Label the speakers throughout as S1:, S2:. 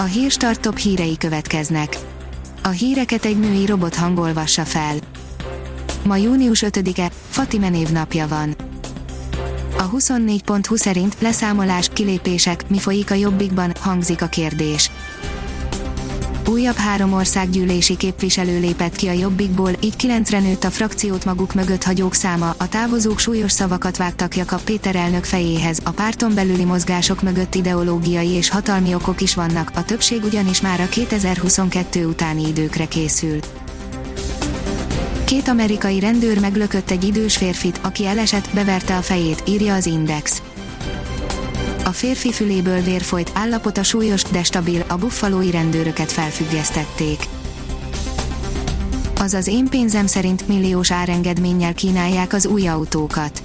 S1: A hírstart top hírei következnek. A híreket egy női robot hangolvassa fel. Ma június 5-e, Fatime névnapja van. A 24.20 szerint leszámolás, kilépések, mi folyik a jobbikban, hangzik a kérdés. Újabb három országgyűlési képviselő lépett ki a jobbikból, így kilencre nőtt a frakciót maguk mögött hagyók száma, a távozók súlyos szavakat vágtak Jakab Péter elnök fejéhez, a párton belüli mozgások mögött ideológiai és hatalmi okok is vannak, a többség ugyanis már a 2022 utáni időkre készül. Két amerikai rendőr meglökött egy idős férfit, aki elesett, beverte a fejét, írja az Index. A férfi füléből vér folyt, állapota súlyos, de stabil, a buffalói rendőröket felfüggesztették. Az az én pénzem szerint milliós árengedménnyel kínálják az új autókat.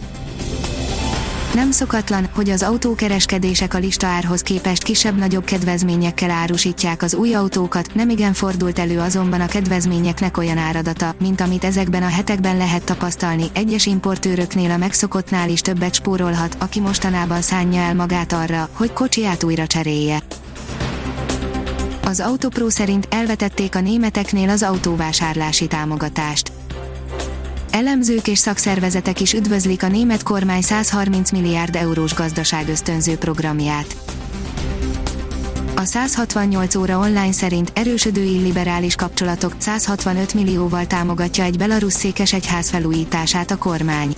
S1: Nem szokatlan, hogy az autókereskedések a listaárhoz képest kisebb-nagyobb kedvezményekkel árusítják az új autókat, nem igen fordult elő azonban a kedvezményeknek olyan áradata, mint amit ezekben a hetekben lehet tapasztalni, egyes importőröknél a megszokottnál is többet spórolhat, aki mostanában szánja el magát arra, hogy kocsiját újra cserélje. Az Autopro szerint elvetették a németeknél az autóvásárlási támogatást Elemzők és szakszervezetek is üdvözlik a német kormány 130 milliárd eurós gazdaságösztönző programját. A 168 óra online szerint erősödő illiberális kapcsolatok 165 millióval támogatja egy belarusz székes egyház felújítását a kormány.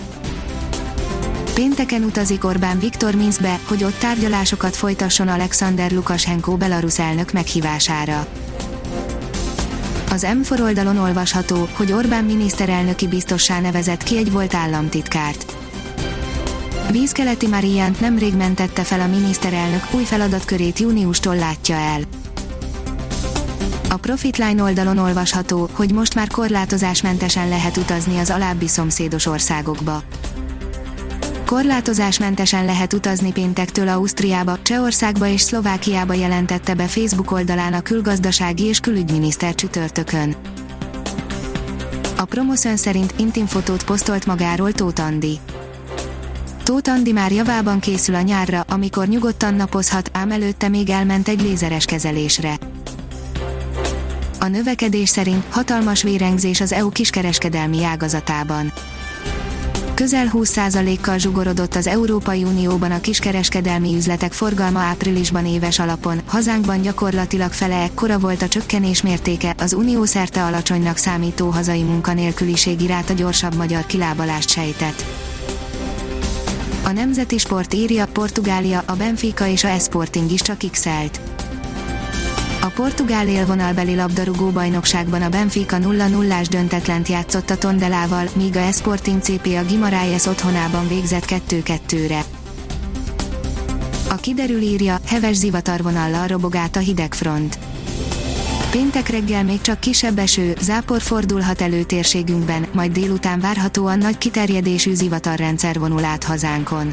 S1: Pénteken utazik Orbán Viktor Minskbe, hogy ott tárgyalásokat folytasson Alexander Lukashenko belarusz elnök meghívására. Az M4 oldalon olvasható, hogy Orbán miniszterelnöki biztossá nevezett ki egy volt államtitkárt. Vízkeleti Mariant nemrég mentette fel a miniszterelnök, új feladatkörét júniustól látja el. A Profitline oldalon olvasható, hogy most már korlátozásmentesen lehet utazni az alábbi szomszédos országokba. Korlátozásmentesen lehet utazni péntektől Ausztriába, Csehországba és Szlovákiába jelentette be Facebook oldalán a külgazdasági és külügyminiszter csütörtökön. A Promoszön szerint intim fotót posztolt magáról Tóth Andi. Tóth Andi már javában készül a nyárra, amikor nyugodtan napozhat, ám előtte még elment egy lézeres kezelésre. A növekedés szerint hatalmas vérengzés az EU kiskereskedelmi ágazatában Közel 20%-kal zsugorodott az Európai Unióban a kiskereskedelmi üzletek forgalma áprilisban éves alapon, hazánkban gyakorlatilag fele ekkora volt a csökkenés mértéke, az unió szerte alacsonynak számító hazai munkanélküliség a gyorsabb magyar kilábalást sejtett. A nemzeti sport írja, Portugália, a Benfica és a Esporting is csak x -elt. A portugál élvonalbeli labdarúgó bajnokságban a Benfica 0-0-ás döntetlent játszott a Tondelával, míg a Esporting CP a Gimarayes otthonában végzett 2-2-re. A kiderül írja, heves zivatarvonallal robog át a hidegfront. Péntek reggel még csak kisebb eső, zápor fordulhat elő térségünkben, majd délután várhatóan nagy kiterjedésű zivatarrendszer vonul át hazánkon.